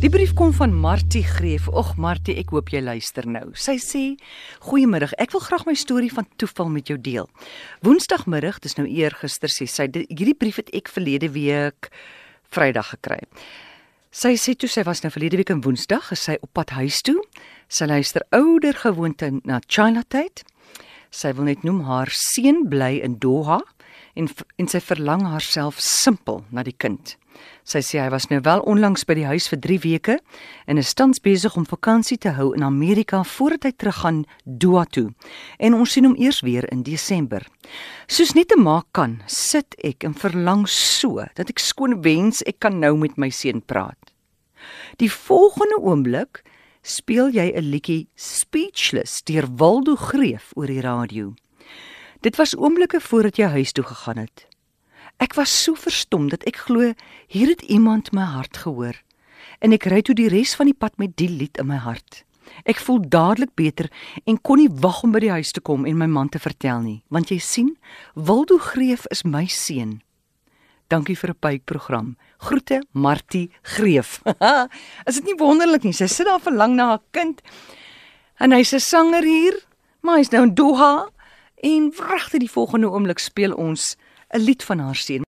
Die brief kom van Martie Greef. Och Martie, ek hoop jy luister nou. Sy sê: "Goeiemiddag. Ek wil graag my storie van toeval met jou deel. Woensdagmiddag, dis nou eergister sê sy, hierdie brief het ek verlede week Vrydag gekry. Sy sê toe sy was nou verlede week in Woensdag, is sy op pad huis toe. Sy luister ouer gewoonte na Chinatown. Sy wil net noem haar seun bly in Doha en en sy verlang haarself simpel na die kind. Sy sê hy was nou wel onlangs by die huis vir 3 weke en is tans besig om vakansie te hou in Amerika voordat hy teruggaan Doha toe. En ons sien hom eers weer in Desember. Soos net te maak kan, sit ek en verlang so dat ek skoon wens ek kan nou met my seun praat. Die volgende oomblik speel jy 'n liedjie Speechless deur Waldo Greef oor die radio. Dit was oomblikke voordat jy huis toe gegaan het. Ek was so verstom dat ek glo hier het iemand my hart gehoor en ek ry toe die res van die pad met die lied in my hart. Ek voel dadelik beter en kon nie wag om by die huis te kom en my man te vertel nie, want jy sien, Wildo Greef is my seun. Dankie vir 'n pypprogram. Groete Martie Greef. is dit nie wonderlik nie? Sy sit daar verlang na haar kind. En hy's 'n sanger hier, maar hy's nou in Doha en wragtig die volgende oomblik speel ons 'n lied van haar seun.